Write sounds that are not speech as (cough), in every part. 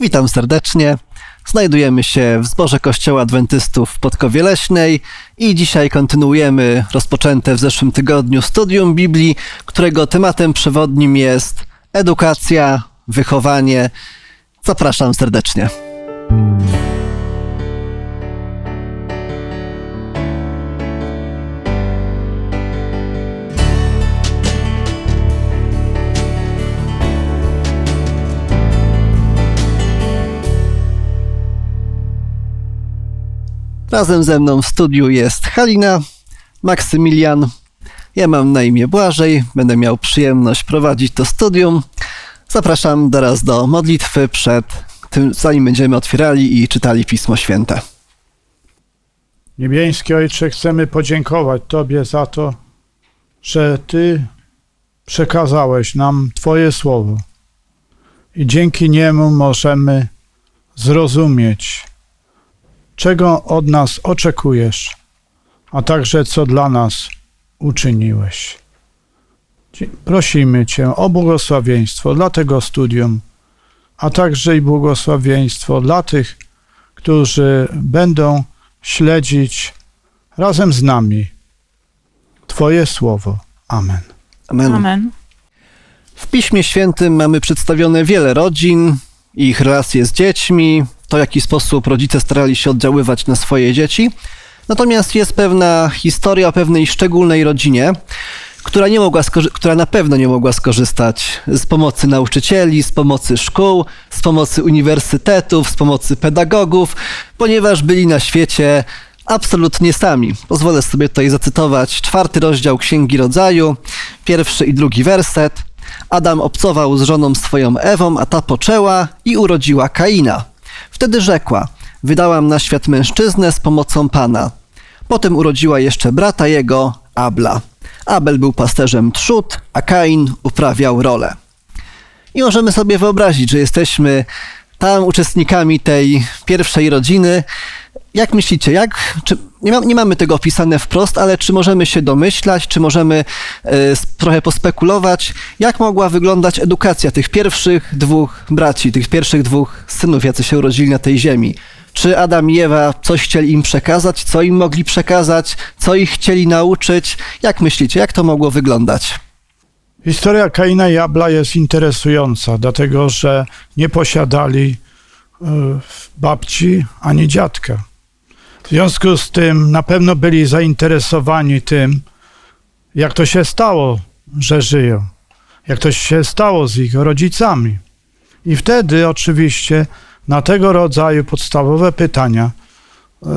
Witam serdecznie. Znajdujemy się w zborze Kościoła Adwentystów w Podkowie Leśnej i dzisiaj kontynuujemy rozpoczęte w zeszłym tygodniu studium Biblii, którego tematem przewodnim jest edukacja, wychowanie. Zapraszam serdecznie. Razem ze mną w studiu jest Halina, Maksymilian. Ja mam na imię Błażej, będę miał przyjemność prowadzić to studium. Zapraszam teraz do modlitwy przed tym, zanim będziemy otwierali i czytali Pismo Święte. Niebiański Ojcze, chcemy podziękować Tobie za to, że Ty przekazałeś nam Twoje słowo i dzięki niemu możemy zrozumieć, czego od nas oczekujesz, a także co dla nas uczyniłeś. Prosimy Cię o błogosławieństwo dla tego studium, a także i błogosławieństwo dla tych, którzy będą śledzić razem z nami Twoje słowo. Amen. Amen. Amen. W Piśmie Świętym mamy przedstawione wiele rodzin, ich relacje z dziećmi, to w jaki sposób rodzice starali się oddziaływać na swoje dzieci. Natomiast jest pewna historia o pewnej szczególnej rodzinie, która, nie mogła która na pewno nie mogła skorzystać z pomocy nauczycieli, z pomocy szkół, z pomocy uniwersytetów, z pomocy pedagogów, ponieważ byli na świecie absolutnie sami. Pozwolę sobie tutaj zacytować czwarty rozdział Księgi Rodzaju, pierwszy i drugi werset. Adam obcował z żoną swoją Ewą, a ta poczęła i urodziła Kaina. Wtedy rzekła: Wydałam na świat mężczyznę z pomocą Pana. Potem urodziła jeszcze brata jego, Abla. Abel był pasterzem trzód, a Kain uprawiał rolę. I możemy sobie wyobrazić, że jesteśmy tam uczestnikami tej pierwszej rodziny. Jak myślicie, jak, czy, nie, ma, nie mamy tego opisane wprost, ale czy możemy się domyślać, czy możemy s- trochę pospekulować, jak mogła wyglądać edukacja tych pierwszych dwóch braci, tych pierwszych dwóch synów, jacy się urodzili na tej ziemi? Czy Adam i Ewa coś chcieli im przekazać, co im mogli przekazać, co ich chcieli nauczyć? Jak myślicie, jak to mogło wyglądać? Historia Kaina i Abla jest interesująca, dlatego że nie posiadali e, babci ani dziadka. W związku z tym na pewno byli zainteresowani tym, jak to się stało, że żyją, jak to się stało z ich rodzicami. I wtedy oczywiście na tego rodzaju podstawowe pytania e,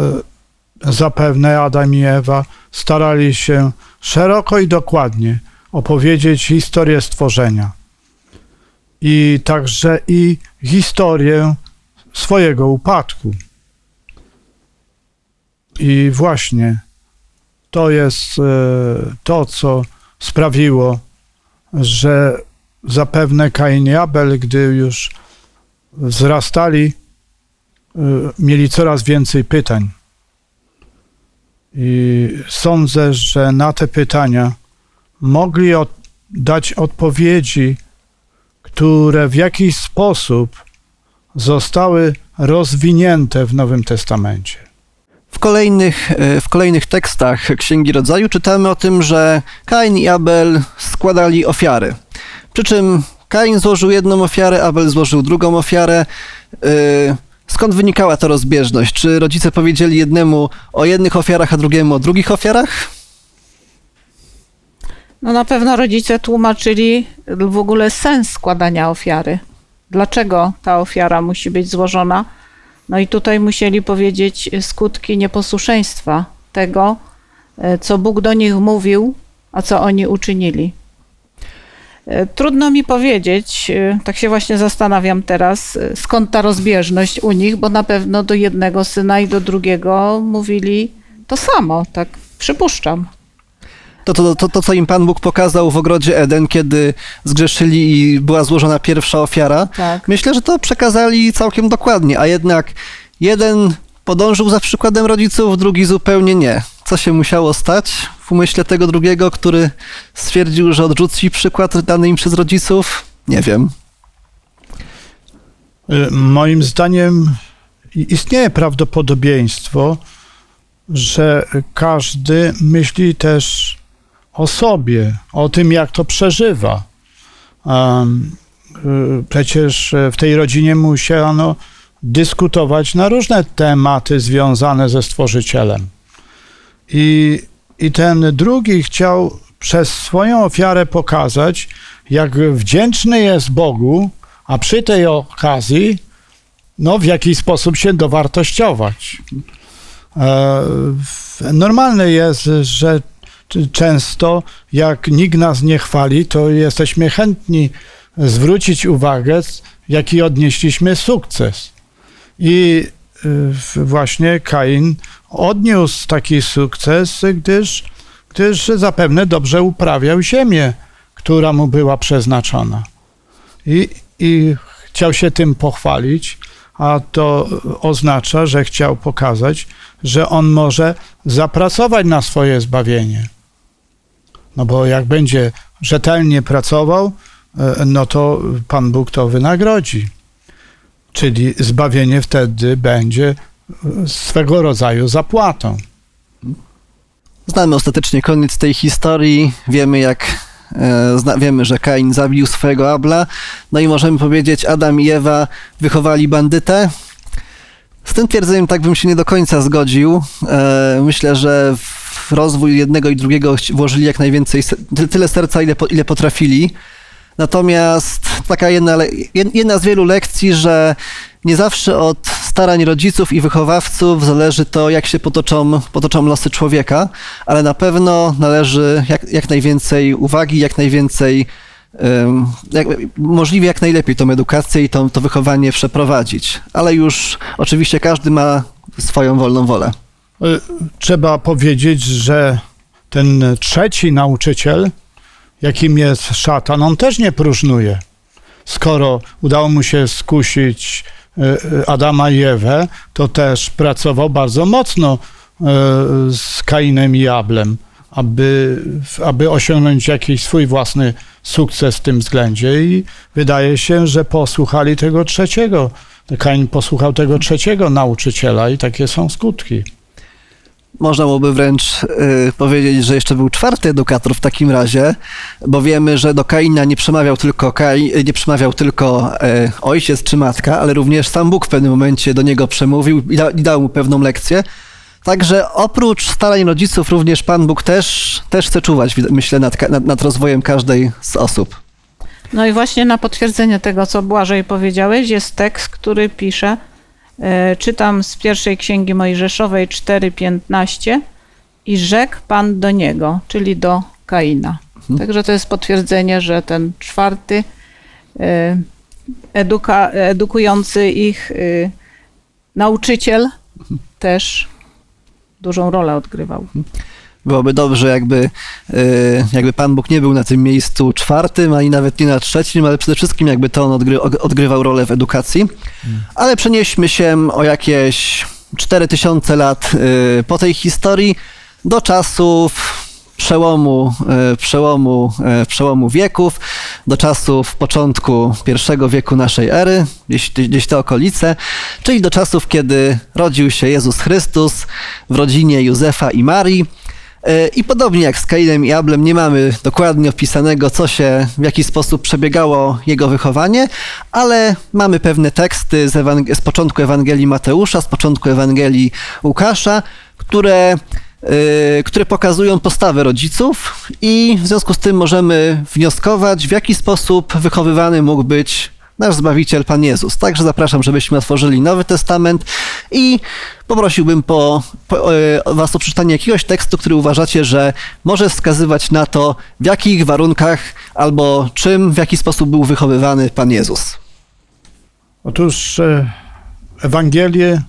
zapewne Adam i Ewa starali się szeroko i dokładnie opowiedzieć historię stworzenia i także i historię swojego upadku. I właśnie to jest e, to, co sprawiło, że zapewne Kain i Abel, gdy już wzrastali, e, mieli coraz więcej pytań. I sądzę, że na te pytania mogli od, dać odpowiedzi, które w jakiś sposób zostały rozwinięte w Nowym Testamencie. W kolejnych, e, w kolejnych tekstach Księgi Rodzaju czytamy o tym, że Kain i Abel składali ofiary. Przy czym Kain złożył jedną ofiarę, Abel złożył drugą ofiarę. E, Skąd wynikała ta rozbieżność? Czy rodzice powiedzieli jednemu o jednych ofiarach, a drugiemu o drugich ofiarach? No na pewno rodzice tłumaczyli w ogóle sens składania ofiary. Dlaczego ta ofiara musi być złożona? No i tutaj musieli powiedzieć skutki nieposłuszeństwa tego, e, co Bóg do nich mówił, a co oni uczynili. E, Trudno mi powiedzieć, e, tak się właśnie zastanawiam teraz, skąd ta rozbieżność u nich, bo na pewno do jednego syna i do drugiego mówili to samo, tak przypuszczam. To, to, to, to, co im Pan Bóg pokazał w ogrodzie Eden, kiedy zgrzeszyli i była złożona pierwsza ofiara, Tak. myślę, że to przekazali całkiem dokładnie, a jednak jeden podążył za przykładem rodziców, drugi zupełnie nie. Co się musiało stać w umyśle tego drugiego, który stwierdził, że odrzuci przykład dany im przez rodziców? Nie wiem. Y, Moim zdaniem istnieje prawdopodobieństwo, że każdy myśli też o sobie, o tym, jak to przeżywa. Y, Przecież w tej rodzinie musiano dyskutować na różne tematy związane ze Stworzycielem. I, I ten drugi chciał przez swoją ofiarę pokazać, jak wdzięczny jest Bogu, a przy tej okazji, no, w jaki sposób się dowartościować. E, Normalne jest, że często, jak nikt nas nie chwali, to jesteśmy chętni zwrócić uwagę, jaki odnieśliśmy sukces. I y, właśnie Kain odniósł taki sukces, gdyż, gdyż zapewne dobrze uprawiał ziemię, która mu była przeznaczona. I, I chciał się tym pochwalić, a to oznacza, że chciał pokazać, że on może zapracować na swoje zbawienie. No bo jak będzie rzetelnie pracował, e, no to Pan Bóg to wynagrodzi. Czyli zbawienie wtedy będzie e, swego rodzaju zapłatą. Znamy ostatecznie koniec tej historii, wiemy jak, e, wiemy, że Kain zabił swojego Abla, no i możemy powiedzieć, Adam i Ewa wychowali bandytę. Z tym twierdzeniem tak bym się nie do końca zgodził. Myślę, że w rozwój jednego i drugiego włożyli jak najwięcej, tyle serca, ile, ile potrafili. Natomiast taka jedna, jedna z wielu lekcji, że nie zawsze od starań rodziców i wychowawców zależy to, jak się potoczą, potoczą losy człowieka, ale na pewno należy jak, jak najwięcej uwagi, jak najwięcej, jak, możliwie jak najlepiej tą edukację i to wychowanie przeprowadzić. Ale już oczywiście każdy ma swoją wolną wolę. E, Trzeba powiedzieć, że ten trzeci nauczyciel, jakim jest szatan, on też nie próżnuje. Skoro udało mu się skusić e, e, Adama i Ewę, to też pracował bardzo mocno z Kainem i Ablem, aby, aby osiągnąć jakiś swój własny sukces w tym względzie i wydaje się, że posłuchali tego trzeciego. Kain posłuchał tego trzeciego nauczyciela i takie są skutki. Można byłoby wręcz y, powiedzieć, że jeszcze był czwarty edukator w takim razie, bo wiemy, że do Kaina nie przemawiał tylko, Kai, nie przemawiał tylko e, ojciec czy matka, ale również sam Bóg w pewnym momencie do niego przemówił i, da, i dał mu pewną lekcję. Także oprócz starań rodziców również Pan Bóg też, też chce czuwać, myślę, nad, nad, nad rozwojem każdej z osób. No i właśnie na potwierdzenie tego, co Błażej powiedziałeś, jest tekst, który pisze, czytam z pierwszej księgi Mojżeszowej 4:15 i rzekł Pan do niego, czyli do Kaina. Także to jest potwierdzenie, że ten czwarty e, eduka, edukujący ich e, nauczyciel też dużą rolę odgrywał. Byłoby dobrze, jakby, y, jakby Pan Bóg nie był na tym miejscu czwartym, ani nawet nie na trzecim, ale przede wszystkim jakby to on odgry, odgrywał rolę w edukacji. Ale przenieśmy się o jakieś 4000 lat y, po tej historii do czasów przełomu, y, przełomu, przełomu wieków, do czasów początku pierwszego wieku naszej ery, gdzieś, gdzieś te okolice, czyli do czasów, kiedy rodził się Jezus Chrystus w rodzinie Józefa i Marii. E, I podobnie jak z Kainem i Ablem nie mamy dokładnie opisanego, co się, w jaki sposób przebiegało jego wychowanie, ale mamy pewne teksty z, ewang- z początku Ewangelii Mateusza, z początku Ewangelii Łukasza, które, e, które pokazują postawę rodziców i w związku z tym możemy wnioskować, w jaki sposób wychowywany mógł być nasz Zbawiciel Pan Jezus. Także zapraszam, żebyśmy otworzyli Nowy Testament i poprosiłbym po, po, e, Was o przeczytanie jakiegoś tekstu, który uważacie, że może wskazywać na to, w jakich warunkach albo czym, w jaki sposób był wychowywany Pan Jezus. Otóż e, Ewangelie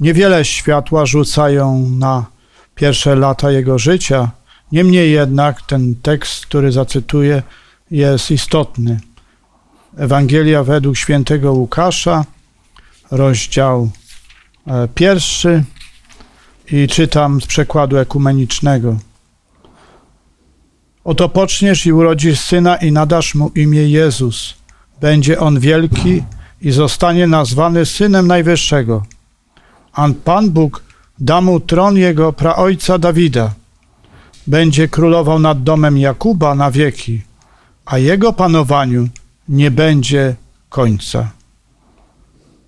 niewiele światła rzucają na pierwsze lata jego życia. Niemniej jednak ten tekst, który zacytuję, jest istotny. Ewangelia według świętego Łukasza, rozdział e, pierwszy i czytam z przekładu ekumenicznego. Oto poczniesz i urodzisz syna i nadasz mu imię Jezus. Będzie on wielki i zostanie nazwany Synem Najwyższego. A Pan Bóg da mu tron jego praojca Dawida. Będzie królował nad domem Jakuba na wieki, a jego panowaniu nie będzie końca.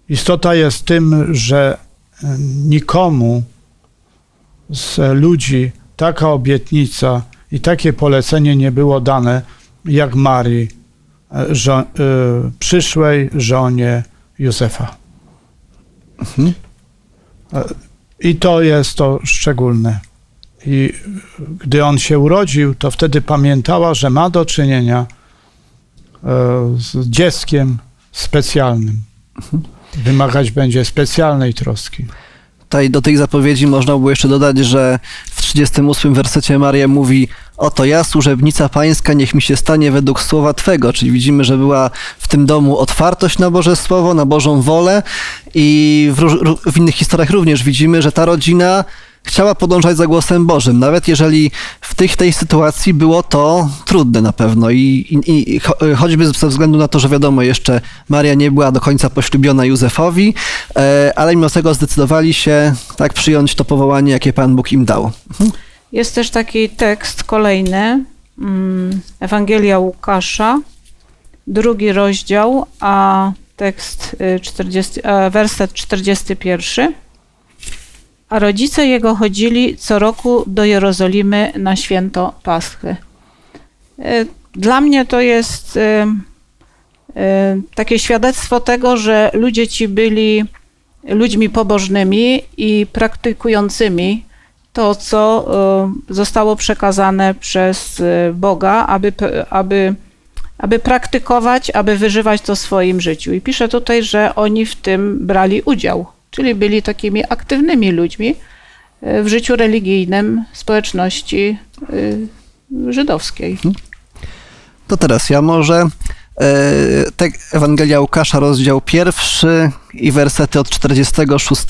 Istota jest tym, że e, nikomu z ludzi taka obietnica i takie polecenie nie było dane jak Marii, e, żo- e, przyszłej żonie Józefa. Mhm. I to jest to szczególne. I gdy on się urodził, to wtedy pamiętała, że ma do czynienia z dzieckiem specjalnym. Wymagać będzie specjalnej troski. Tutaj do tych zapowiedzi można było jeszcze dodać, że w 38 wersecie Maria mówi Oto ja, służebnica pańska, niech mi się stanie według słowa Twego. Czyli widzimy, że była w tym domu otwartość na Boże Słowo, na Bożą wolę i w, w innych historiach również widzimy, że ta rodzina chciała podążać za głosem Bożym, nawet jeżeli tych, tej sytuacji było to trudne na pewno i, i, i cho- choćby ze względu na to, że wiadomo, jeszcze Maria nie była do końca poślubiona Józefowi, e, ale mimo tego zdecydowali się tak przyjąć to powołanie, jakie Pan Bóg im dał. Jest też taki tekst kolejny, mm, Ewangelia Łukasza, drugi rozdział, a tekst y, 40, e, werset 41. A rodzice jego chodzili co roku do Jerozolimy na święto Paschy. Y, Dla mnie to jest y, y, takie świadectwo tego, że ludzie ci byli ludźmi pobożnymi i praktykującymi to, co zostało przekazane przez Boga, aby, aby, aby praktykować, aby wyżywać to w swoim życiu. I pisze tutaj, że oni w tym brali udział, czyli byli takimi aktywnymi ludźmi y, w życiu religijnym społeczności y, żydowskiej. To teraz ja może. E, Ewangelia Łukasza, rozdział pierwszy i wersety od 46.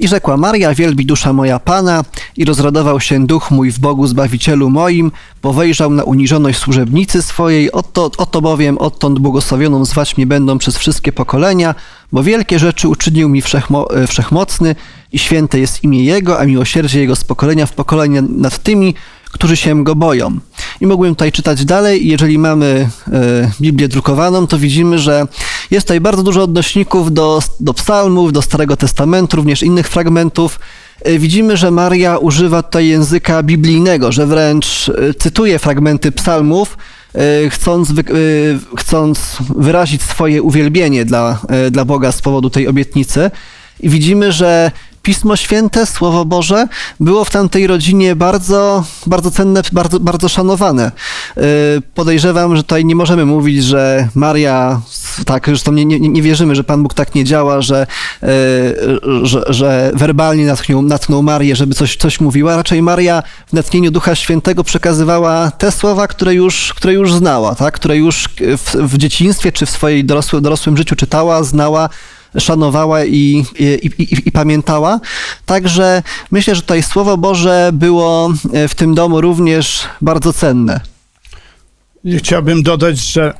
I rzekła Maria, wielbi dusza moja Pana, i rozradował się duch mój w Bogu Zbawicielu moim, bo wejrzał na uniżoność służebnicy swojej, oto, oto bowiem odtąd błogosławioną zwać mnie będą przez wszystkie pokolenia, bo wielkie rzeczy uczynił mi wszechmo, e, wszechmocny i święte jest imię Jego, a miłosierdzie Jego z pokolenia w pokolenie nad tymi, którzy się Go boją. I mogłem tutaj czytać dalej i jeżeli mamy e, Biblię drukowaną, to widzimy, że jest tutaj bardzo dużo odnośników do, do psalmów, do Starego Testamentu, również innych fragmentów. E, Widzimy, że Maria używa tutaj języka biblijnego, że wręcz e, cytuje fragmenty psalmów, chcąc, wy, chcąc wyrazić swoje uwielbienie dla, dla Boga z powodu tej obietnicy. I widzimy, że Pismo Święte, Słowo Boże było w tamtej rodzinie bardzo, bardzo cenne, bardzo, bardzo szanowane. Yy, Podejrzewam, że tutaj nie możemy mówić, że Maria, tak, zresztą nie, nie, nie wierzymy, że Pan Bóg tak nie działa, że, yy, że, że werbalnie natknął, natknął Marię, żeby coś, coś mówiła. Raczej Maria w natchnieniu Ducha Świętego przekazywała te słowa, które już, które już znała, tak? które już w, w dzieciństwie czy w swojej dorosłym, dorosłym życiu czytała, znała, szanowała i, i, i, i, pamiętała. Także myślę, że tutaj Słowo Boże było w tym domu również bardzo cenne. Chciałbym dodać, że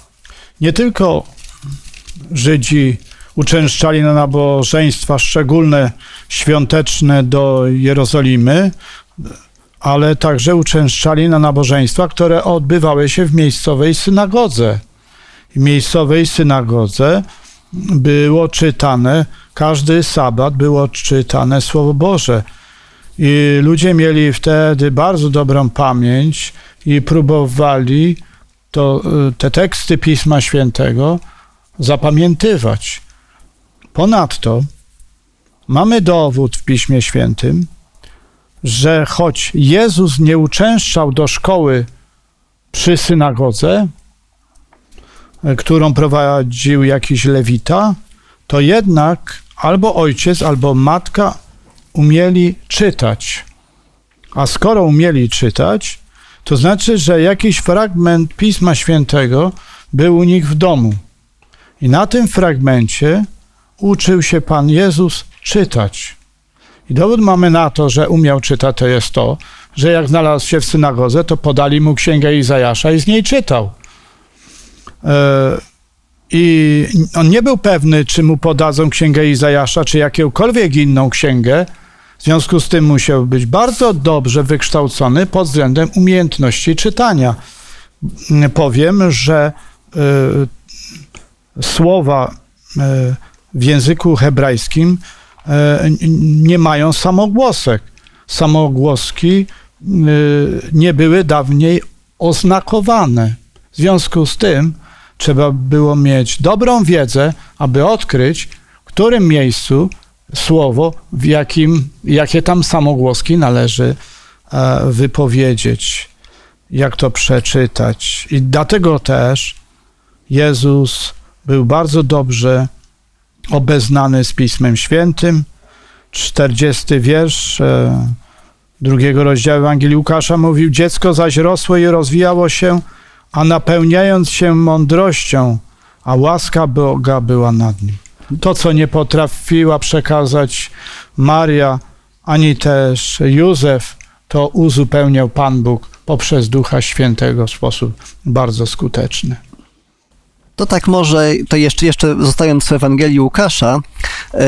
(clears throat) nie tylko Żydzi uczęszczali na nabożeństwa szczególne, świąteczne do Jerozolimy, ale także uczęszczali na nabożeństwa, które odbywały się w miejscowej synagodze. W miejscowej synagodze było czytane, każdy sabat było czytane Słowo Boże. I ludzie mieli wtedy bardzo dobrą pamięć i próbowali to, te teksty Pisma Świętego zapamiętywać. Ponadto mamy dowód w Piśmie Świętym, że choć Jezus nie uczęszczał do szkoły przy synagodze, którą prowadził jakiś lewita, to jednak albo ojciec, albo matka umieli czytać. A skoro umieli czytać, to znaczy, że jakiś fragment Pisma Świętego był u nich w domu. I na tym fragmencie uczył się Pan Jezus czytać. I dowód mamy na to, że umiał czytać, to jest to, że jak znalazł się w synagodze, to podali mu księgę Izajasza i z niej czytał. I on nie był pewny, czy mu podadzą księgę Izajasza, czy jakąkolwiek inną księgę. W związku z tym musiał być bardzo dobrze wykształcony pod względem umiejętności czytania. Powiem, że y, słowa y, w języku hebrajskim nie mają samogłosek. Samogłoski nie były dawniej oznakowane. W związku z tym trzeba było mieć dobrą wiedzę, aby odkryć, w którym miejscu słowo, w jakim, jakie tam samogłoski należy e, wypowiedzieć, jak to przeczytać. I dlatego też Jezus był bardzo dobrze obeznany z Pismem Świętym. 40 wiersz e, drugiego rozdziału Ewangelii Łukasza mówił: Dziecko zaś rosło i rozwijało się, a napełniając się mądrością, a łaska Boga była nad nim. To, co nie potrafiła przekazać Maria, ani też Józef, to uzupełniał Pan Bóg poprzez Ducha Świętego w sposób bardzo skuteczny. To tak może, to jeszcze, jeszcze zostając w Ewangelii Łukasza, yy,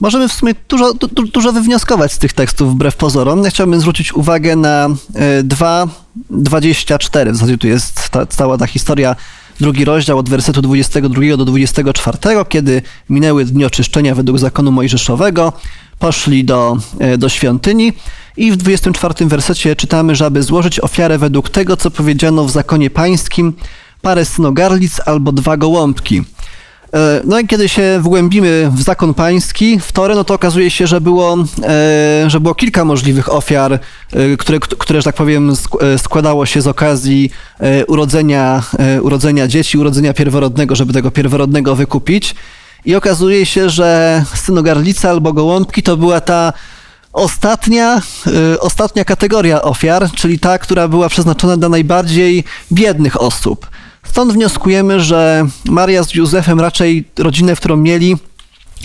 możemy w sumie dużo, du, dużo wywnioskować z tych tekstów wbrew pozorom. Ja chciałbym zwrócić uwagę na yy, 2.24. W zasadzie tu jest ta, cała ta historia, drugi rozdział od wersetu 22 do 24, kiedy minęły dni oczyszczenia według zakonu mojżeszowego, poszli do, yy, do świątyni i w 24 wersecie czytamy, że aby złożyć ofiarę według tego, co powiedziano w zakonie pańskim, parę synogarlic albo dwa gołąbki. E, no i kiedy się wgłębimy w zakon pański, w Torę, no to okazuje się, że było, e, że było kilka możliwych ofiar, e, które, które, że tak powiem, składało się z okazji urodzenia, urodzenia dzieci, urodzenia pierworodnego, żeby tego pierworodnego wykupić. I okazuje się, że synogarlica albo gołąbki to była ta ostatnia, ostatnia kategoria ofiar, czyli ta, która była przeznaczona dla najbardziej biednych osób. Stąd wnioskujemy, że Maria z Józefem raczej rodzinę, w którą mieli,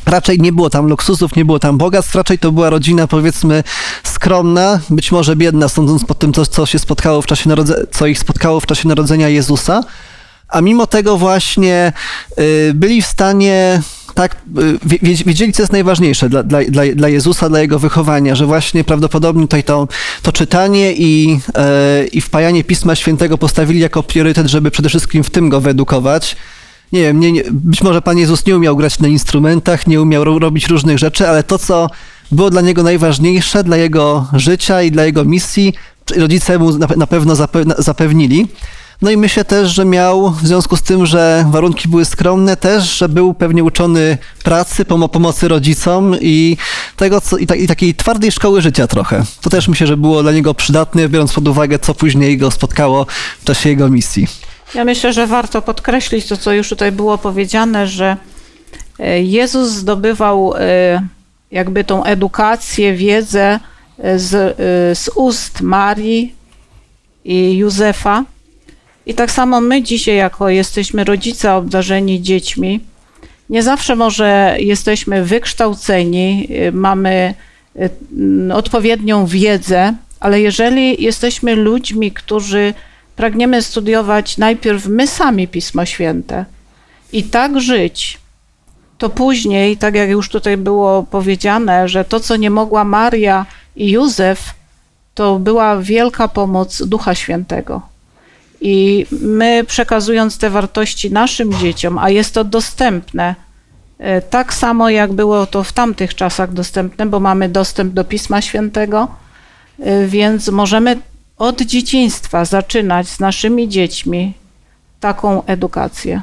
raczej nie było tam luksusów, nie było tam bogactw, raczej to była rodzina powiedzmy skromna, być może biedna, sądząc po tym, co, co się spotkało w czasie narodzenia, co ich spotkało w czasie narodzenia Jezusa. A mimo tego właśnie y, byli w stanie tak, y, wiedzieli, co jest najważniejsze dla, dla, dla Jezusa, dla Jego wychowania, że właśnie prawdopodobnie tutaj to, to czytanie i, e, i wpajanie Pisma Świętego postawili jako priorytet, żeby przede wszystkim w tym go wyedukować. Nie wiem, nie, nie, być może Pan Jezus nie umiał grać na instrumentach, nie umiał ro, robić różnych rzeczy, ale to, co było dla Niego najważniejsze, dla Jego życia i dla Jego misji, rodzice Mu na, na pewno zapewnili. No i myślę też, że miał w związku z tym, że warunki były skromne, też, że był pewnie uczony pracy, pom pomocy rodzicom i tego, co, i, ta, i, takiej twardej szkoły życia trochę. To też myślę, że było dla niego przydatne, biorąc pod uwagę, co później go spotkało w czasie jego misji. Ja myślę, że warto podkreślić to, co już tutaj było powiedziane, że e, Jezus zdobywał e, jakby tą edukację, wiedzę e, z, z ust Marii i Józefa, i tak samo my dzisiaj, jako jesteśmy rodzice obdarzeni dziećmi, nie zawsze może jesteśmy wykształceni, y, mamy y, odpowiednią wiedzę, ale jeżeli jesteśmy ludźmi, którzy pragniemy studiować najpierw my sami Pismo Święte i tak żyć, to później, tak jak już tutaj było powiedziane, że to, co nie mogła Maria i Józef, to była wielka pomoc Ducha Świętego. I my przekazując te wartości naszym dzieciom, a jest to dostępne, e, tak samo jak było to w tamtych czasach dostępne, bo mamy dostęp do Pisma Świętego, e, więc możemy od dzieciństwa zaczynać z naszymi dziećmi taką edukację.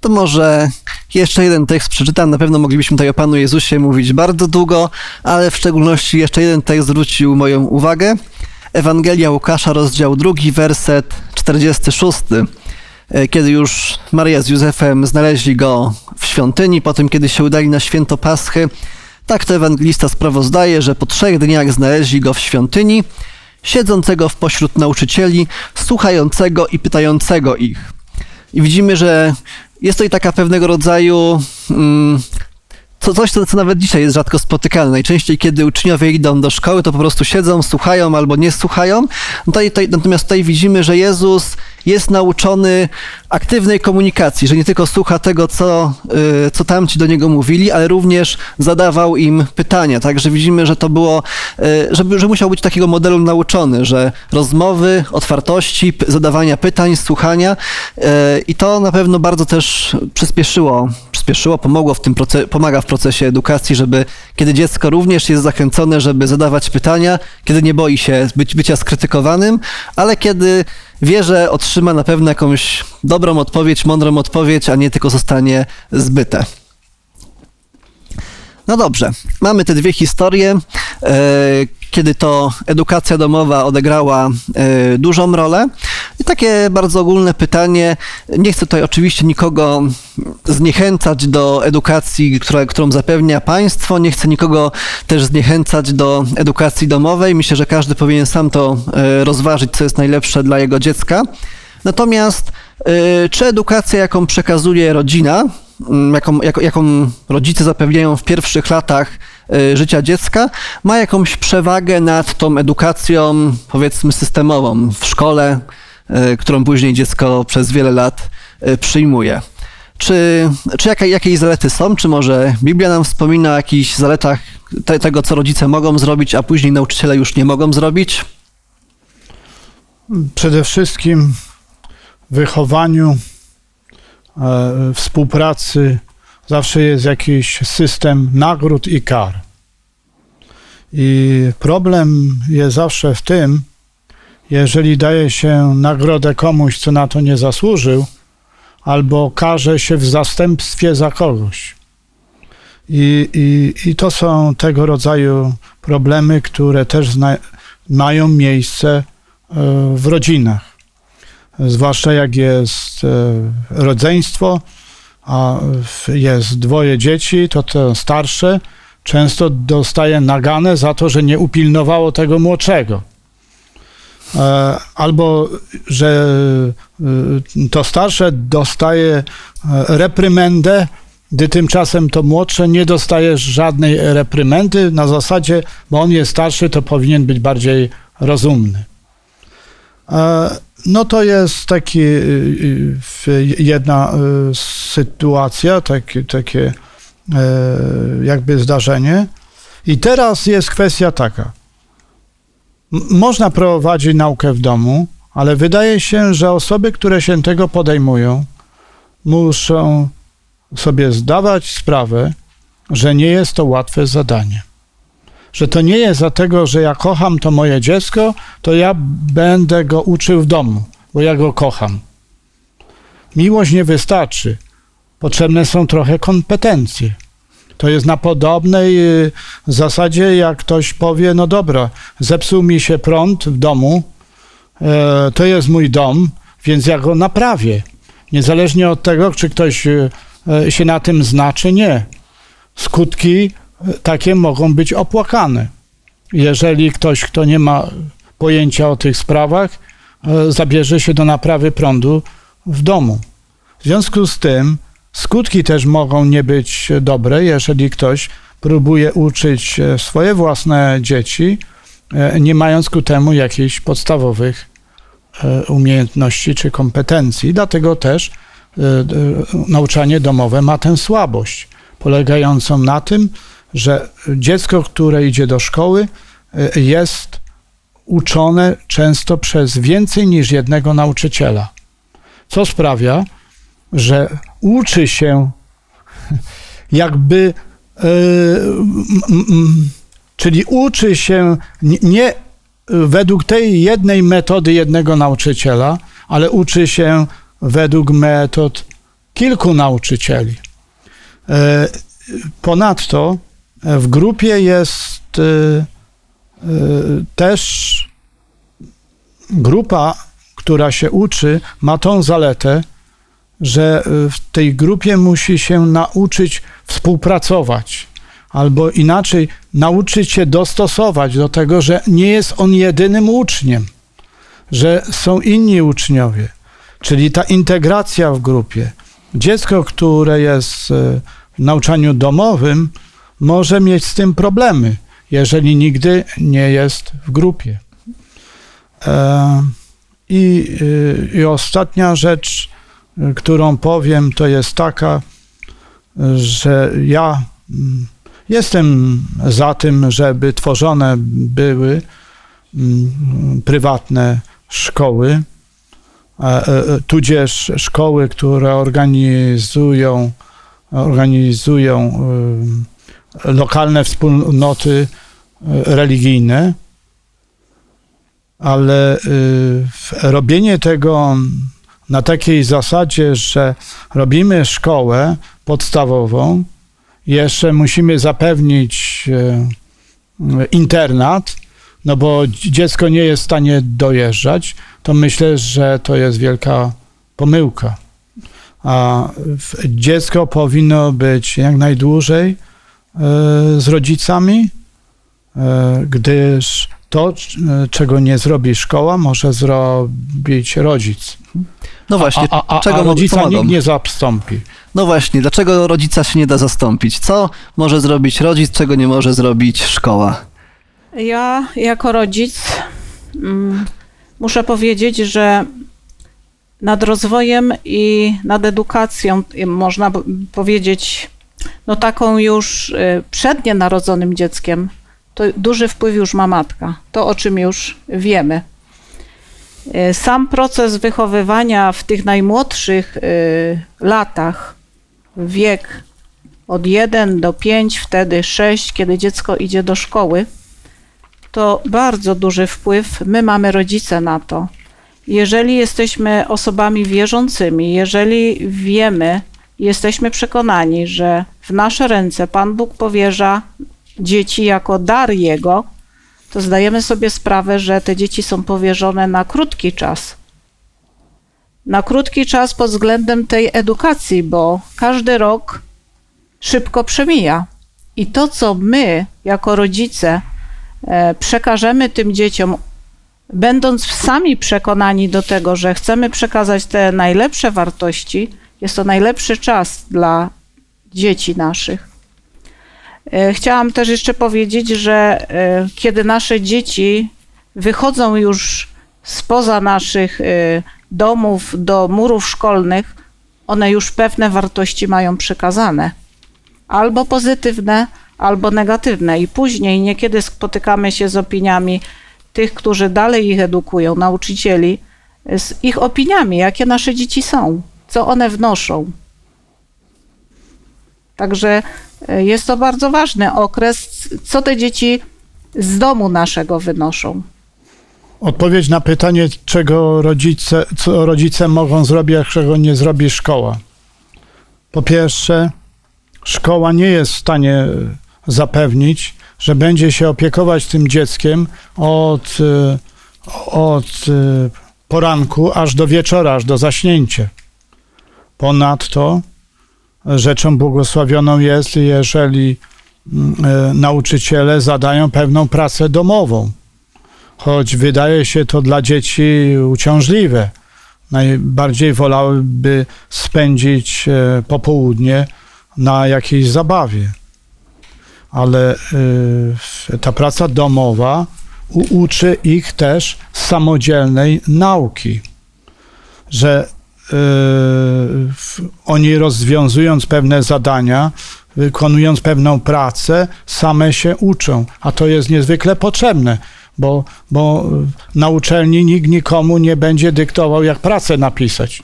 To może jeszcze jeden tekst przeczytam. Na pewno moglibyśmy tutaj o Panu Jezusie mówić bardzo długo, ale w szczególności jeszcze jeden tekst zwrócił moją uwagę. Ewangelia Łukasza, rozdział drugi, werset 46. E, kiedy już Maria z Józefem znaleźli go w świątyni, potem kiedy się udali na święto Paschy, tak to ewangelista sprawozdaje, że po trzech dniach znaleźli go w świątyni, siedzącego w pośród nauczycieli, słuchającego i pytającego ich. I widzimy, że jest to i taka pewnego rodzaju mm, to coś, co, co nawet dzisiaj jest rzadko spotykane. Najczęściej, kiedy uczniowie idą do szkoły, to po prostu siedzą, słuchają albo nie słuchają. No tutaj, tutaj, natomiast tutaj widzimy, że Jezus jest nauczony aktywnej komunikacji, że nie tylko słucha tego, co, y, co tamci do niego mówili, ale również zadawał im pytania. Także widzimy, że to było, y, że, że musiał być takiego modelu nauczony, że rozmowy, otwartości, zadawania pytań, słuchania y, i to na pewno bardzo też przyspieszyło, przyspieszyło, pomogło w tym pomaga w procesie edukacji, żeby kiedy dziecko również jest zachęcone, żeby zadawać pytania, kiedy nie boi się być, bycia skrytykowanym, ale kiedy wie, że otrzyma na pewno jakąś dobrą odpowiedź, mądrą odpowiedź, a nie tylko zostanie zbyte. No dobrze, mamy te dwie historie, e, kiedy to edukacja domowa odegrała e, dużą rolę. I takie bardzo ogólne pytanie, nie chcę tutaj oczywiście nikogo zniechęcać do edukacji, która, którą zapewnia państwo, nie chcę nikogo też zniechęcać do edukacji domowej. Myślę, że każdy powinien sam to e, rozważyć, co jest najlepsze dla jego dziecka. Natomiast y, czy edukacja, jaką przekazuje rodzina, jaką, jak, jaką rodzice zapewniają w pierwszych latach życia dziecka, ma jakąś przewagę nad tą edukacją, powiedzmy, systemową w szkole, y, którą później dziecko przez wiele lat y, przyjmuje? Czy, czy jakie, jakie jej zalety są? Czy może Biblia nam wspomina o jakichś zaletach te, tego, co rodzice mogą zrobić, a później nauczyciele już nie mogą zrobić? Przede wszystkim wychowaniu, e, współpracy zawsze jest jakiś system nagród i kar. I problem jest zawsze w tym, jeżeli daje się nagrodę komuś, co na to nie zasłużył, albo karze się w zastępstwie za kogoś. I, i, i to są tego rodzaju problemy, które też zna, mają miejsce e, w rodzinach. Zwłaszcza jak jest e, rodzeństwo, a jest dwoje dzieci, to to starsze często dostaje nagane za to, że nie upilnowało tego młodszego. E, Albo, że e, to starsze dostaje e, reprymendę, gdy tymczasem to młodsze nie dostaje żadnej reprymendy na zasadzie, bo on jest starszy, to powinien być bardziej rozumny. No to jest taki, y, y, w- jedna y, sytuacja, takie, takie jakby zdarzenie. I teraz jest kwestia taka. Można prowadzić naukę w domu, ale wydaje się, że osoby, które się tego podejmują, muszą sobie zdawać sprawę, że nie jest to łatwe zadanie. Że to nie jest dlatego, że ja kocham to moje dziecko, to ja będę go uczył w domu, bo ja go kocham. Miłość nie wystarczy. Potrzebne są trochę kompetencje. To jest na podobnej y, zasadzie, jak ktoś powie, no dobra, zepsuł mi się prąd w domu, e, to jest mój dom, więc ja go naprawię. Niezależnie od tego, czy ktoś y, e, się na tym zna, czy nie. Skutki takie mogą być opłakane. Jeżeli ktoś, kto nie ma pojęcia o tych sprawach, e, zabierze się do naprawy prądu w domu. W związku z tym skutki też mogą nie być dobre, jeżeli ktoś próbuje uczyć e, swoje własne dzieci, e, nie mając ku temu jakichś podstawowych umiejętności czy kompetencji. Dlatego też nauczanie domowe ma tę słabość, polegającą na tym, że dziecko, które idzie do szkoły, e, jest uczone często przez więcej niż jednego nauczyciela. Co sprawia, że uczy się (laughs) jakby, e, m, m, czyli uczy się nie- według tej jednej metody jednego nauczyciela, ale uczy się według metod kilku nauczycieli. E, Ponadto w grupie jest e, e, też grupa, która się uczy, ma tą zaletę, że y, w tej grupie musi się nauczyć współpracować, albo inaczej nauczyć się dostosować do tego, że nie jest on jedynym uczniem, że są inni uczniowie, czyli ta integracja w grupie. Dziecko, które jest y, w nauczaniu domowym, może mieć z tym problemy, jeżeli nigdy nie jest w grupie. E, I, y, I ostatnia rzecz, którą powiem, to jest taka, że ja mm, jestem za tym, żeby tworzone były mm, prywatne szkoły, e, e, tudzież szkoły, które organizują, organizują lokalne wspólnoty y, religijne, ale y, robienie tego na takiej zasadzie, że robimy szkołę podstawową, jeszcze musimy zapewnić y, internat, no bo dziecko nie jest w stanie dojeżdżać, to myślę, że to jest wielka pomyłka. A dziecko powinno być jak najdłużej z rodzicami, y, gdyż to, c- czego nie zrobi szkoła, może zrobić rodzic. No właśnie, a, a, a, czego a rodzica pomogą? nikt nie zastąpi. No właśnie, dlaczego rodzica się nie da zastąpić? Co może zrobić rodzic, czego nie może zrobić szkoła? Ja jako rodzic mm, muszę powiedzieć, że nad rozwojem i nad edukacją, można powiedzieć, no taką już y, przed nienarodzonym dzieckiem, to duży wpływ już ma matka. To, o czym już wiemy. Y, Sam proces wychowywania w tych najmłodszych y, latach, wiek od 1 do 5, wtedy 6, kiedy dziecko idzie do szkoły, to bardzo duży wpływ my mamy rodzice na to. Jeżeli jesteśmy osobami wierzącymi, jeżeli wiemy, jesteśmy przekonani, że w nasze ręce Pan Bóg powierza dzieci jako dar Jego, to zdajemy sobie sprawę, że te dzieci są powierzone na krótki czas. Na krótki czas pod względem tej edukacji, bo każdy rok szybko przemija. I to, co my jako rodzice e, przekażemy tym dzieciom, będąc sami przekonani do tego, że chcemy przekazać te najlepsze wartości, jest to najlepszy czas dla dzieci naszych. E, Chciałam też jeszcze powiedzieć, że e, kiedy nasze dzieci wychodzą już spoza naszych e, domów do murów szkolnych, one już pewne wartości mają przekazane. Albo pozytywne, albo negatywne. I później niekiedy spotykamy się z opiniami tych, którzy dalej ich edukują, nauczycieli, z ich opiniami, jakie nasze dzieci są, co one wnoszą. Także e, jest to bardzo ważny okres, co te dzieci z domu naszego wynoszą. Odpowiedź na pytanie, czego rodzice, co rodzice mogą zrobić, a czego nie zrobi szkoła. Po pierwsze, szkoła nie jest w stanie zapewnić, że będzie się opiekować tym dzieckiem od, e, od e, poranku aż do wieczora, aż do zaśnięcia. Ponadto rzeczą błogosławioną jest, jeżeli mm, e, nauczyciele zadają pewną pracę domową choć wydaje się to dla dzieci uciążliwe. Najbardziej wolałyby spędzić e, popołudnie na jakiejś zabawie. Ale e, ta praca domowa uczy ich też samodzielnej nauki, że oni rozwiązując pewne zadania, wykonując pewną pracę, same się uczą, a to jest niezwykle potrzebne bo, bo na uczelni nikt nikomu nie będzie dyktował, jak pracę napisać.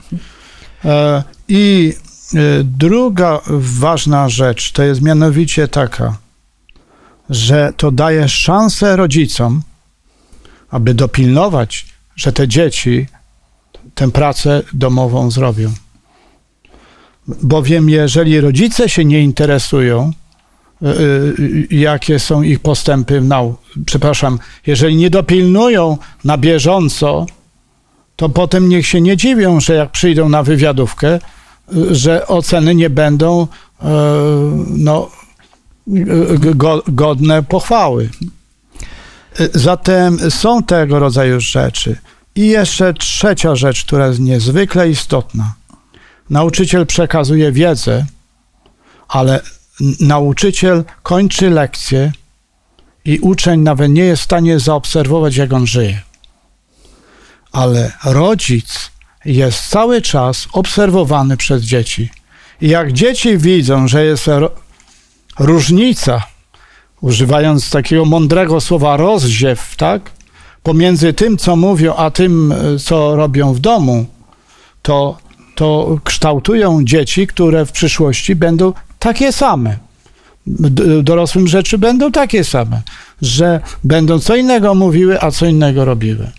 E, I e, druga ważna rzecz to jest mianowicie taka, że to daje szansę rodzicom, aby dopilnować, że te dzieci tę pracę domową zrobią. Bowiem jeżeli rodzice się nie interesują, y, y, jakie są ich postępy nau. Przepraszam, jeżeli nie dopilnują na bieżąco, to potem niech się nie dziwią, że jak przyjdą na wywiadówkę, y, że oceny nie będą no, go, godne pochwały. Zatem są tego rodzaju rzeczy. I jeszcze trzecia rzecz, która jest niezwykle istotna. Nauczyciel przekazuje wiedzę, ale nauczyciel kończy lekcję i uczeń nawet nie jest w stanie zaobserwować, jak on żyje. ale rodzic jest cały czas obserwowany przez dzieci. I jak dzieci widzą, że jest różnica, używając takiego mądrego słowa rozziew, tak? Pomiędzy tym, co mówią, a tym, e, co robią w domu, to, to kształtują dzieci, które w przyszłości będą takie same. Dorosłym rzeczy będą takie same, że będą co innego mówiły, a co innego robiły.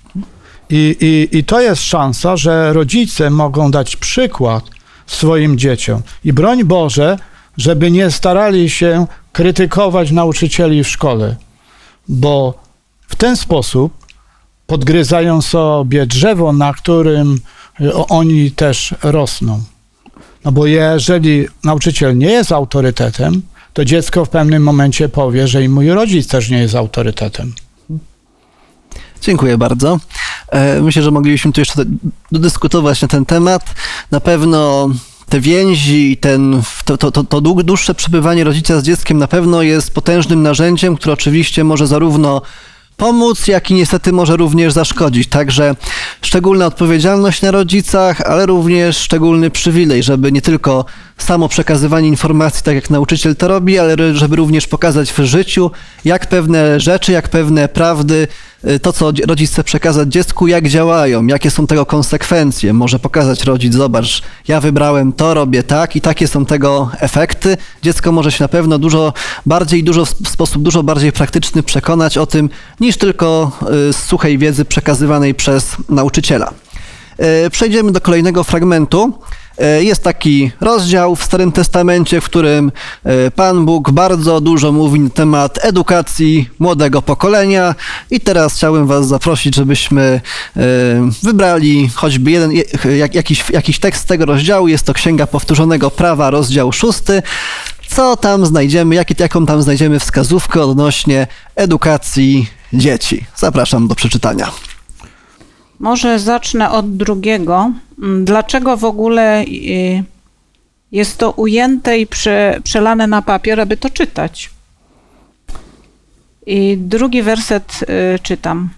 I, i, I to jest szansa, że rodzice mogą dać przykład swoim dzieciom. I broń Boże, żeby nie starali się krytykować nauczycieli w szkole, bo w ten sposób podgryzają sobie drzewo, na którym y, oni też rosną. No bo jeżeli nauczyciel nie jest autorytetem, to dziecko w pewnym momencie powie, że i mój rodzic też nie jest autorytetem. Dziękuję bardzo. E, Myślę, że moglibyśmy tu jeszcze dodyskutować na ten temat. Na pewno te więzi i ten, to, to, to, dłuższe przebywanie rodzica z dzieckiem na pewno jest potężnym narzędziem, które oczywiście może zarówno pomóc, jak i niestety może również zaszkodzić. Także szczególna odpowiedzialność na rodzicach, ale również szczególny przywilej, żeby nie tylko samo przekazywanie informacji, tak jak nauczyciel to robi, ale żeby również pokazać w życiu, jak pewne rzeczy, jak pewne prawdy, y, to co rodzic chce przekazać dziecku, jak działają, jakie są tego konsekwencje. Może pokazać rodzic, zobacz, ja wybrałem to, robię tak i takie są tego efekty. Dziecko może się na pewno dużo bardziej, dużo w sposób dużo bardziej praktyczny przekonać o tym, niż tylko y, z suchej wiedzy przekazywanej przez nauczyciela. E, Przejdziemy do kolejnego fragmentu. E, Jest taki rozdział w Starym Testamencie, w którym e, Pan Bóg bardzo dużo mówi na temat edukacji młodego pokolenia. I teraz chciałbym Was zaprosić, żebyśmy e, wybrali choćby jeden, je- jak- jakiś, jakiś tekst z tego rozdziału. Jest to Księga Powtórzonego Prawa, rozdział szósty. Co tam znajdziemy, jakie, jaką tam znajdziemy wskazówkę odnośnie edukacji dzieci? Zapraszam do przeczytania. Może zacznę od drugiego. Mm, Dlaczego w ogóle y, jest to ujęte i prze, przelane na papier, aby to czytać? I drugi werset y, czytam.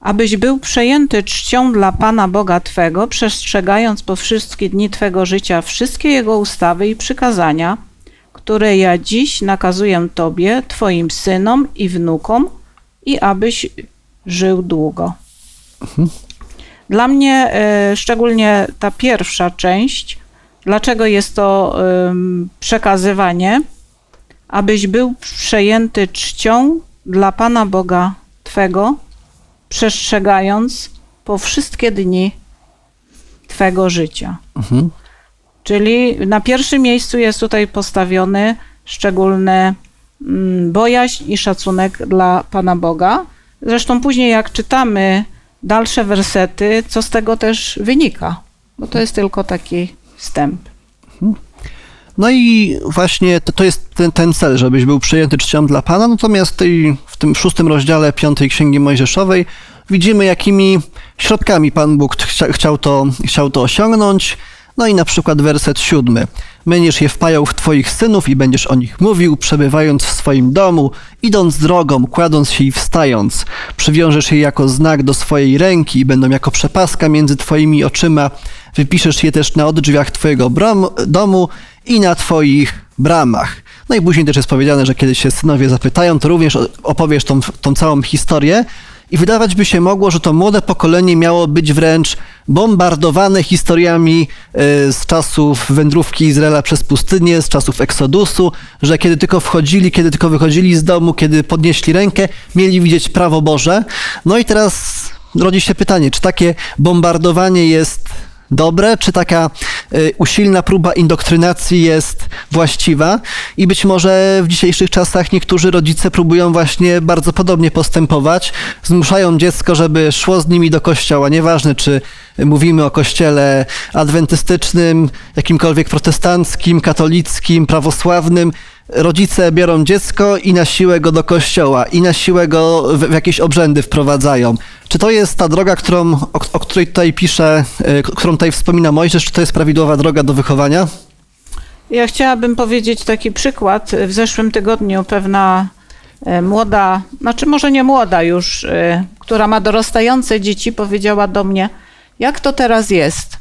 Abyś był przejęty czcią dla Pana Boga Twego, przestrzegając po wszystkie dni Twego życia wszystkie Jego ustawy i przykazania, które ja dziś nakazuję Tobie, Twoim synom i wnukom, i abyś żył długo. Dla mnie e, szczególnie ta pierwsza część, dlaczego jest to przekazywanie, abyś był przejęty czcią dla Pana Boga Twego, przestrzegając po wszystkie dni Twego życia. Mhm. Czyli na pierwszym miejscu jest tutaj postawiony szczególny mm, bojaźń i szacunek dla Pana Boga. Zresztą później, jak czytamy dalsze wersety, co z tego też wynika, bo to jest tylko taki wstęp. No i właśnie to, to jest ten, ten cel, żebyś był przyjęty czcią dla Pana. Natomiast tej, w tym szóstym rozdziale piątej Księgi Mojżeszowej widzimy, jakimi środkami Pan Bóg chcia, chciał, to, chciał to osiągnąć. No i na przykład werset siódmy. Będziesz je wpajał w Twoich synów i będziesz o nich mówił, przebywając w swoim domu, idąc drogą, kładąc się i wstając. Przywiążesz je jako znak do swojej ręki i będą jako przepaska między Twoimi oczyma. Wypiszesz je też na odrzwiach Twojego domu i na Twoich bramach. No i później też jest powiedziane, że kiedy się synowie zapytają, to również opowiesz tą, tą całą historię. I wydawać by się mogło, że to młode pokolenie miało być wręcz bombardowane historiami e, z czasów wędrówki Izraela przez pustynię, z czasów Eksodusu, że kiedy tylko wchodzili, kiedy tylko wychodzili z domu, kiedy podnieśli rękę, mieli widzieć prawo Boże. No i teraz rodzi się pytanie, czy takie bombardowanie jest dobre, czy taka y, usilna próba indoktrynacji jest właściwa? I być może w dzisiejszych czasach niektórzy rodzice próbują właśnie bardzo podobnie postępować, zmuszają dziecko, żeby szło z nimi do kościoła, nieważne czy mówimy o kościele adwentystycznym, jakimkolwiek protestanckim, katolickim, prawosławnym, rodzice biorą dziecko i na siłę go do kościoła, i na siłę go w, w jakieś obrzędy wprowadzają. Czy to jest ta droga, którą, o, o której tutaj pisze, y, którą tutaj wspomina Mojżesz, czy to jest prawidłowa droga do wychowania? Ja chciałabym powiedzieć taki przykład. W zeszłym tygodniu pewna e, młoda, znaczy może nie młoda już, e, która która ma dorastające dzieci, powiedziała do mnie: Jak to teraz jest,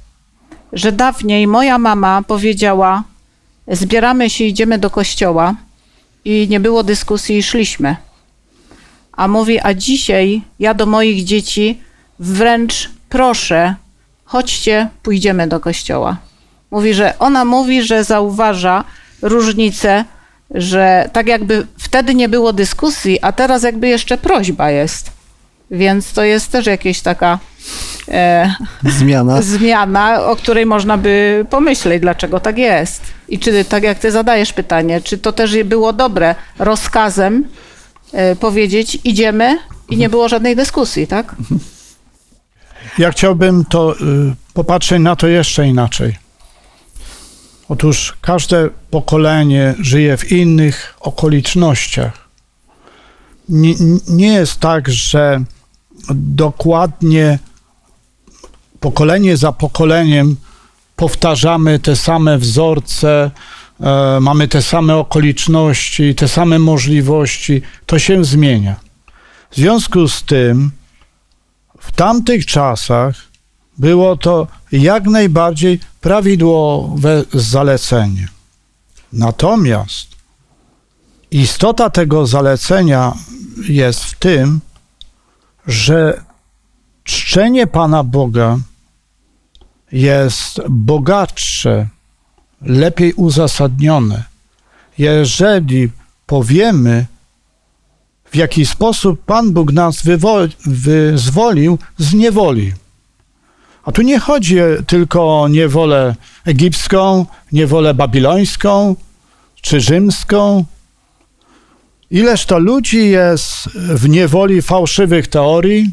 że dawniej moja mama powiedziała: Zbieramy się, idziemy do kościoła, i nie było dyskusji, i szliśmy. A mówi: A dzisiaj ja do moich dzieci wręcz proszę, chodźcie, pójdziemy do kościoła. Mówi, że ona mówi, że zauważa różnicę, że tak jakby wtedy nie było dyskusji, a teraz jakby jeszcze prośba jest. Więc to jest też jakaś taka e, Zmiana. zmiana, o której można by pomyśleć, dlaczego tak jest. I czy, tak jak ty zadajesz pytanie, czy to też było dobre rozkazem e, powiedzieć idziemy i nie było żadnej dyskusji, tak? Ja chciałbym to y, popatrzeć na to jeszcze inaczej. Otóż każde pokolenie żyje w innych okolicznościach. Nie, nie jest tak, że dokładnie pokolenie za pokoleniem powtarzamy te same wzorce, e, mamy te same okoliczności, te same możliwości. To się zmienia. W związku z tym, w tamtych czasach było to jak najbardziej prawidłowe zalecenie. Natomiast istota tego zalecenia jest w tym, że czczenie Pana Boga jest bogatsze, lepiej uzasadnione, jeżeli powiemy, w jaki sposób Pan Bóg nas wyzwolił z niewoli. A tu nie chodzi tylko o niewolę egipską, niewolę babilońską czy rzymską. Ileż to ludzi jest w niewoli fałszywych teorii,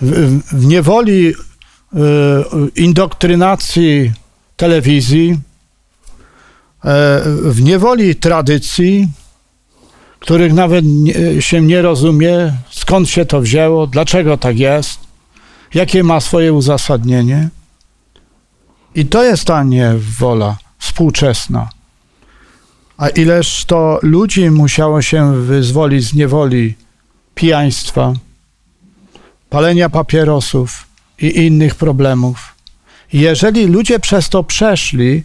w, w niewoli indoktrynacji telewizji, y, w niewoli tradycji, których nawet się nie rozumie, skąd się to wzięło, dlaczego tak jest, jakie ma swoje uzasadnienie. I to jest ta niewola współczesna. A ileż to ludzi musiało się wyzwolić z niewoli pijaństwa, palenia papierosów i innych problemów. Jeżeli ludzie przez to przeszli,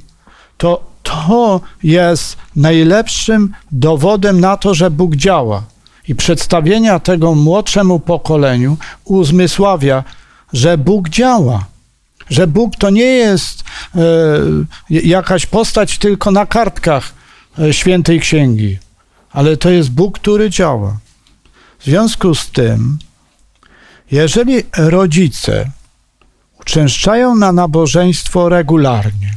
to to jest najlepszym dowodem na to, że Bóg działa. I przedstawienia tego młodszemu pokoleniu uzmysławia, że Bóg działa. Że Bóg to nie jest e, jakaś postać tylko na kartkach e, świętej księgi, ale to jest Bóg, który działa. W związku z tym, jeżeli rodzice uczęszczają na nabożeństwo regularnie,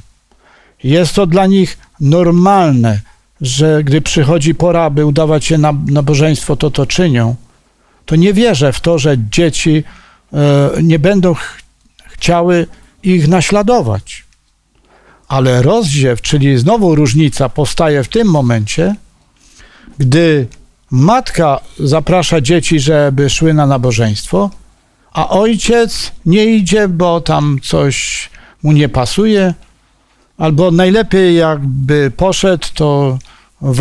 jest to dla nich normalne, że gdy przychodzi pora, aby udawać się na nabożeństwo, to to czynią, to nie wierzę w to, że dzieci e, nie będą ch chciały ich naśladować. Ale rozdziew, czyli znowu różnica powstaje w tym momencie, gdy matka zaprasza dzieci, żeby szły na nabożeństwo, a ojciec nie idzie, bo tam coś mu nie pasuje, albo najlepiej jakby poszedł, to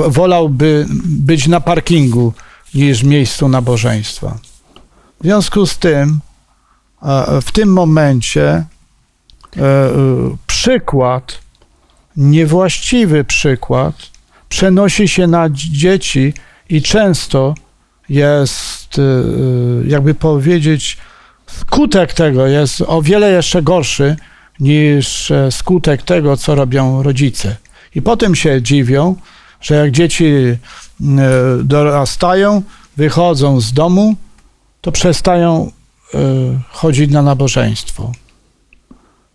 wolałby być na parkingu niż w miejscu nabożeństwa. W związku z tym, w tym momencie e, przykład, niewłaściwy przykład, przenosi się na dzieci i często jest, e, jakby powiedzieć, skutek tego jest o wiele jeszcze gorszy niż e, skutek tego, co robią rodzice. I potem się dziwią, że jak dzieci dorastają, wychodzą z domu, to przestają chodzić na nabożeństwo.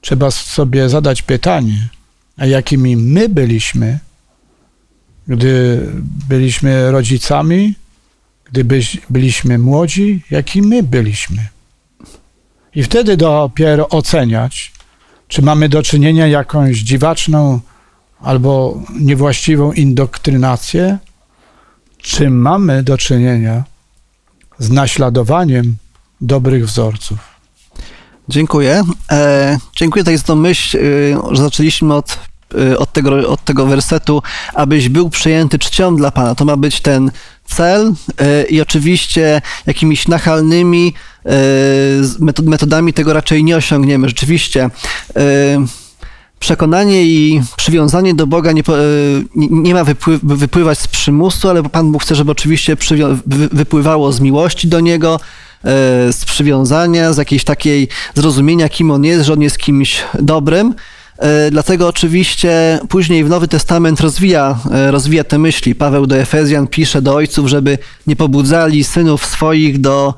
Trzeba sobie zadać pytanie, a jakimi my byliśmy, gdy byliśmy rodzicami, gdy byliśmy młodzi, jaki my byliśmy. I wtedy dopiero oceniać, czy mamy do czynienia jakąś dziwaczną albo niewłaściwą indoktrynację, czy mamy do czynienia z naśladowaniem dobrych wzorców. Dziękuję. E, dziękuję tutaj za tą myśl, y, że zaczęliśmy od y, od tego, od tego wersetu, abyś był przyjęty czcią dla Pana. To ma być ten cel y, i oczywiście jakimiś nachalnymi metodami tego raczej nie osiągniemy. Rzeczywiście y, przekonanie i przywiązanie do Boga nie, y, nie- ma wypły, wypływać z przymusu, ale Pan Bóg chce, żeby oczywiście wypływało z miłości do Niego, z przywiązania, z jakiejś takiej zrozumienia, kim On jest, że On jest kimś dobrym. Y, Dlatego oczywiście później w Nowy Testament rozwija, y, rozwija te myśli. Paweł do Efezjan pisze do ojców, żeby nie pobudzali synów swoich do,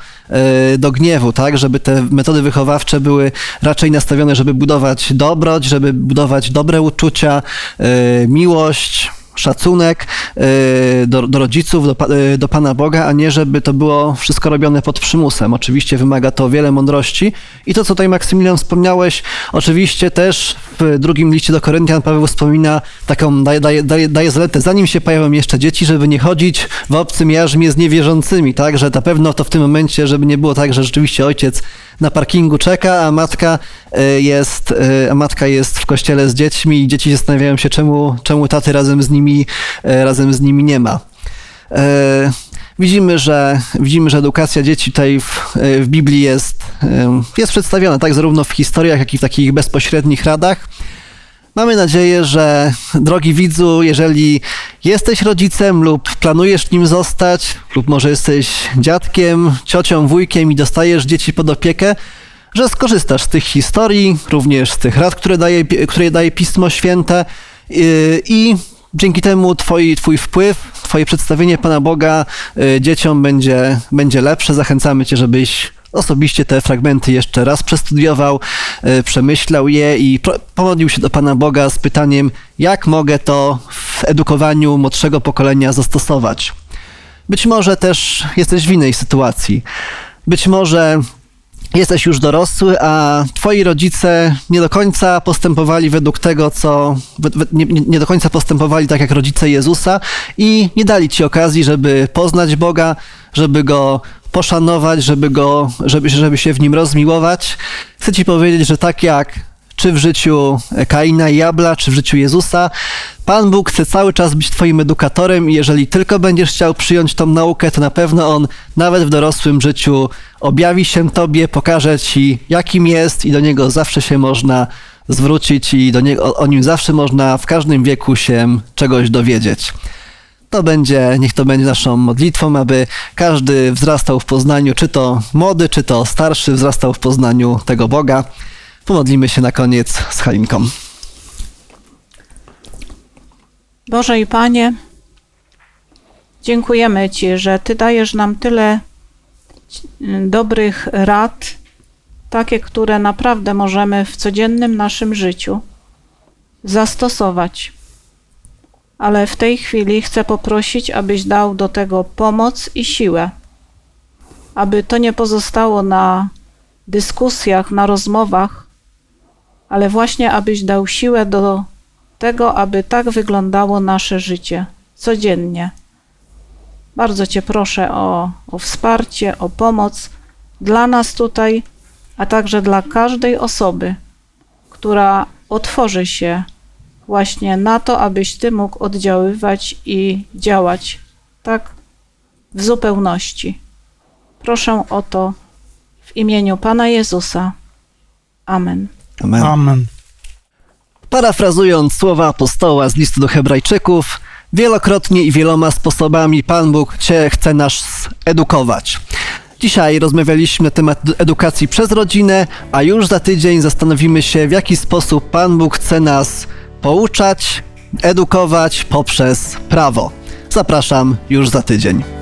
y, do gniewu, tak? Żeby te metody wychowawcze były raczej nastawione, żeby budować dobroć, żeby budować dobre uczucia, miłość, szacunek y, do, do rodziców, do, y, do Pana Boga, a nie żeby to było wszystko robione pod przymusem. Oczywiście wymaga to wiele mądrości i to, co tutaj Maksymilian wspomniałeś, oczywiście też w drugim liście do Koryntian Paweł wspomina taką, daje, daje, daje, daje zaletę, zanim się pojawią jeszcze dzieci, żeby nie chodzić w obcym jarzmie z niewierzącymi, tak, że na pewno to w tym momencie, żeby nie było tak, że rzeczywiście ojciec na parkingu czeka, a matka y, jest, y, a matka jest w kościele z dziećmi i dzieci zastanawiają się, czemu, czemu taty razem z nimi, y, razem z nimi nie ma. E, Widzimy, że, widzimy, że edukacja dzieci tutaj w, w Biblii jest, jest przedstawiona tak zarówno w historiach, jak i w takich bezpośrednich radach. Mamy nadzieję, że drogi widzu, jeżeli jesteś rodzicem lub planujesz nim zostać, lub może jesteś dziadkiem, ciocią, wujkiem i dostajesz dzieci pod opiekę, że skorzystasz z tych historii, również z tych rad, które daje, które daje Pismo Święte yy, i dzięki temu twoi, twój wpływ, twoje przedstawienie Pana Boga yy, dzieciom będzie, będzie lepsze. Zachęcamy cię, żebyś osobiście te fragmenty jeszcze raz przestudiował, yy, przemyślał je i pomodlił się do Pana Boga z pytaniem, jak mogę to w edukowaniu młodszego pokolenia zastosować. Być może też jesteś w innej sytuacji. Być może jesteś już dorosły, a twoi rodzice nie do końca postępowali według tego, co. nie nie do końca postępowali tak jak rodzice Jezusa i nie dali ci okazji, żeby poznać Boga, żeby go poszanować, żeby go, żeby, żeby się w nim rozmiłować. Chcę ci powiedzieć, że tak jak czy w życiu Kaina i Abla, czy w życiu Jezusa. Pan Bóg chce cały czas być Twoim edukatorem i jeżeli tylko będziesz chciał przyjąć tą naukę, to na pewno On nawet w dorosłym życiu objawi się Tobie, pokaże Ci, jakim jest i do Niego zawsze się można zwrócić i do niego, o Nim zawsze można w każdym wieku się czegoś dowiedzieć. To będzie, niech to będzie naszą modlitwą, aby każdy wzrastał w poznaniu, czy to młody, czy to starszy, wzrastał w poznaniu tego Boga. Pomodlimy się na koniec z Halinką. Boże i Panie, dziękujemy Ci, że Ty dajesz nam tyle dobrych rad, takie, które naprawdę możemy w codziennym naszym życiu zastosować. Ale w tej chwili chcę poprosić, abyś dał do tego pomoc i siłę, aby to nie pozostało na dyskusjach, na rozmowach, ale właśnie abyś dał siłę do tego, aby tak wyglądało nasze życie codziennie. Bardzo Cię proszę o, o wsparcie, o pomoc dla nas tutaj, a także dla każdej osoby, która otworzy się właśnie na to, abyś Ty mógł oddziaływać i działać tak w zupełności. Proszę o to w imieniu Pana Jezusa. Amen. Amen. Amen. Parafrazując słowa apostoła z listu do Hebrajczyków, wielokrotnie i wieloma sposobami Pan Bóg Cię chce nas edukować. Dzisiaj rozmawialiśmy na temat edukacji przez rodzinę, a już za tydzień zastanowimy się, w jaki sposób Pan Bóg chce nas pouczać, edukować poprzez prawo. Zapraszam już za tydzień.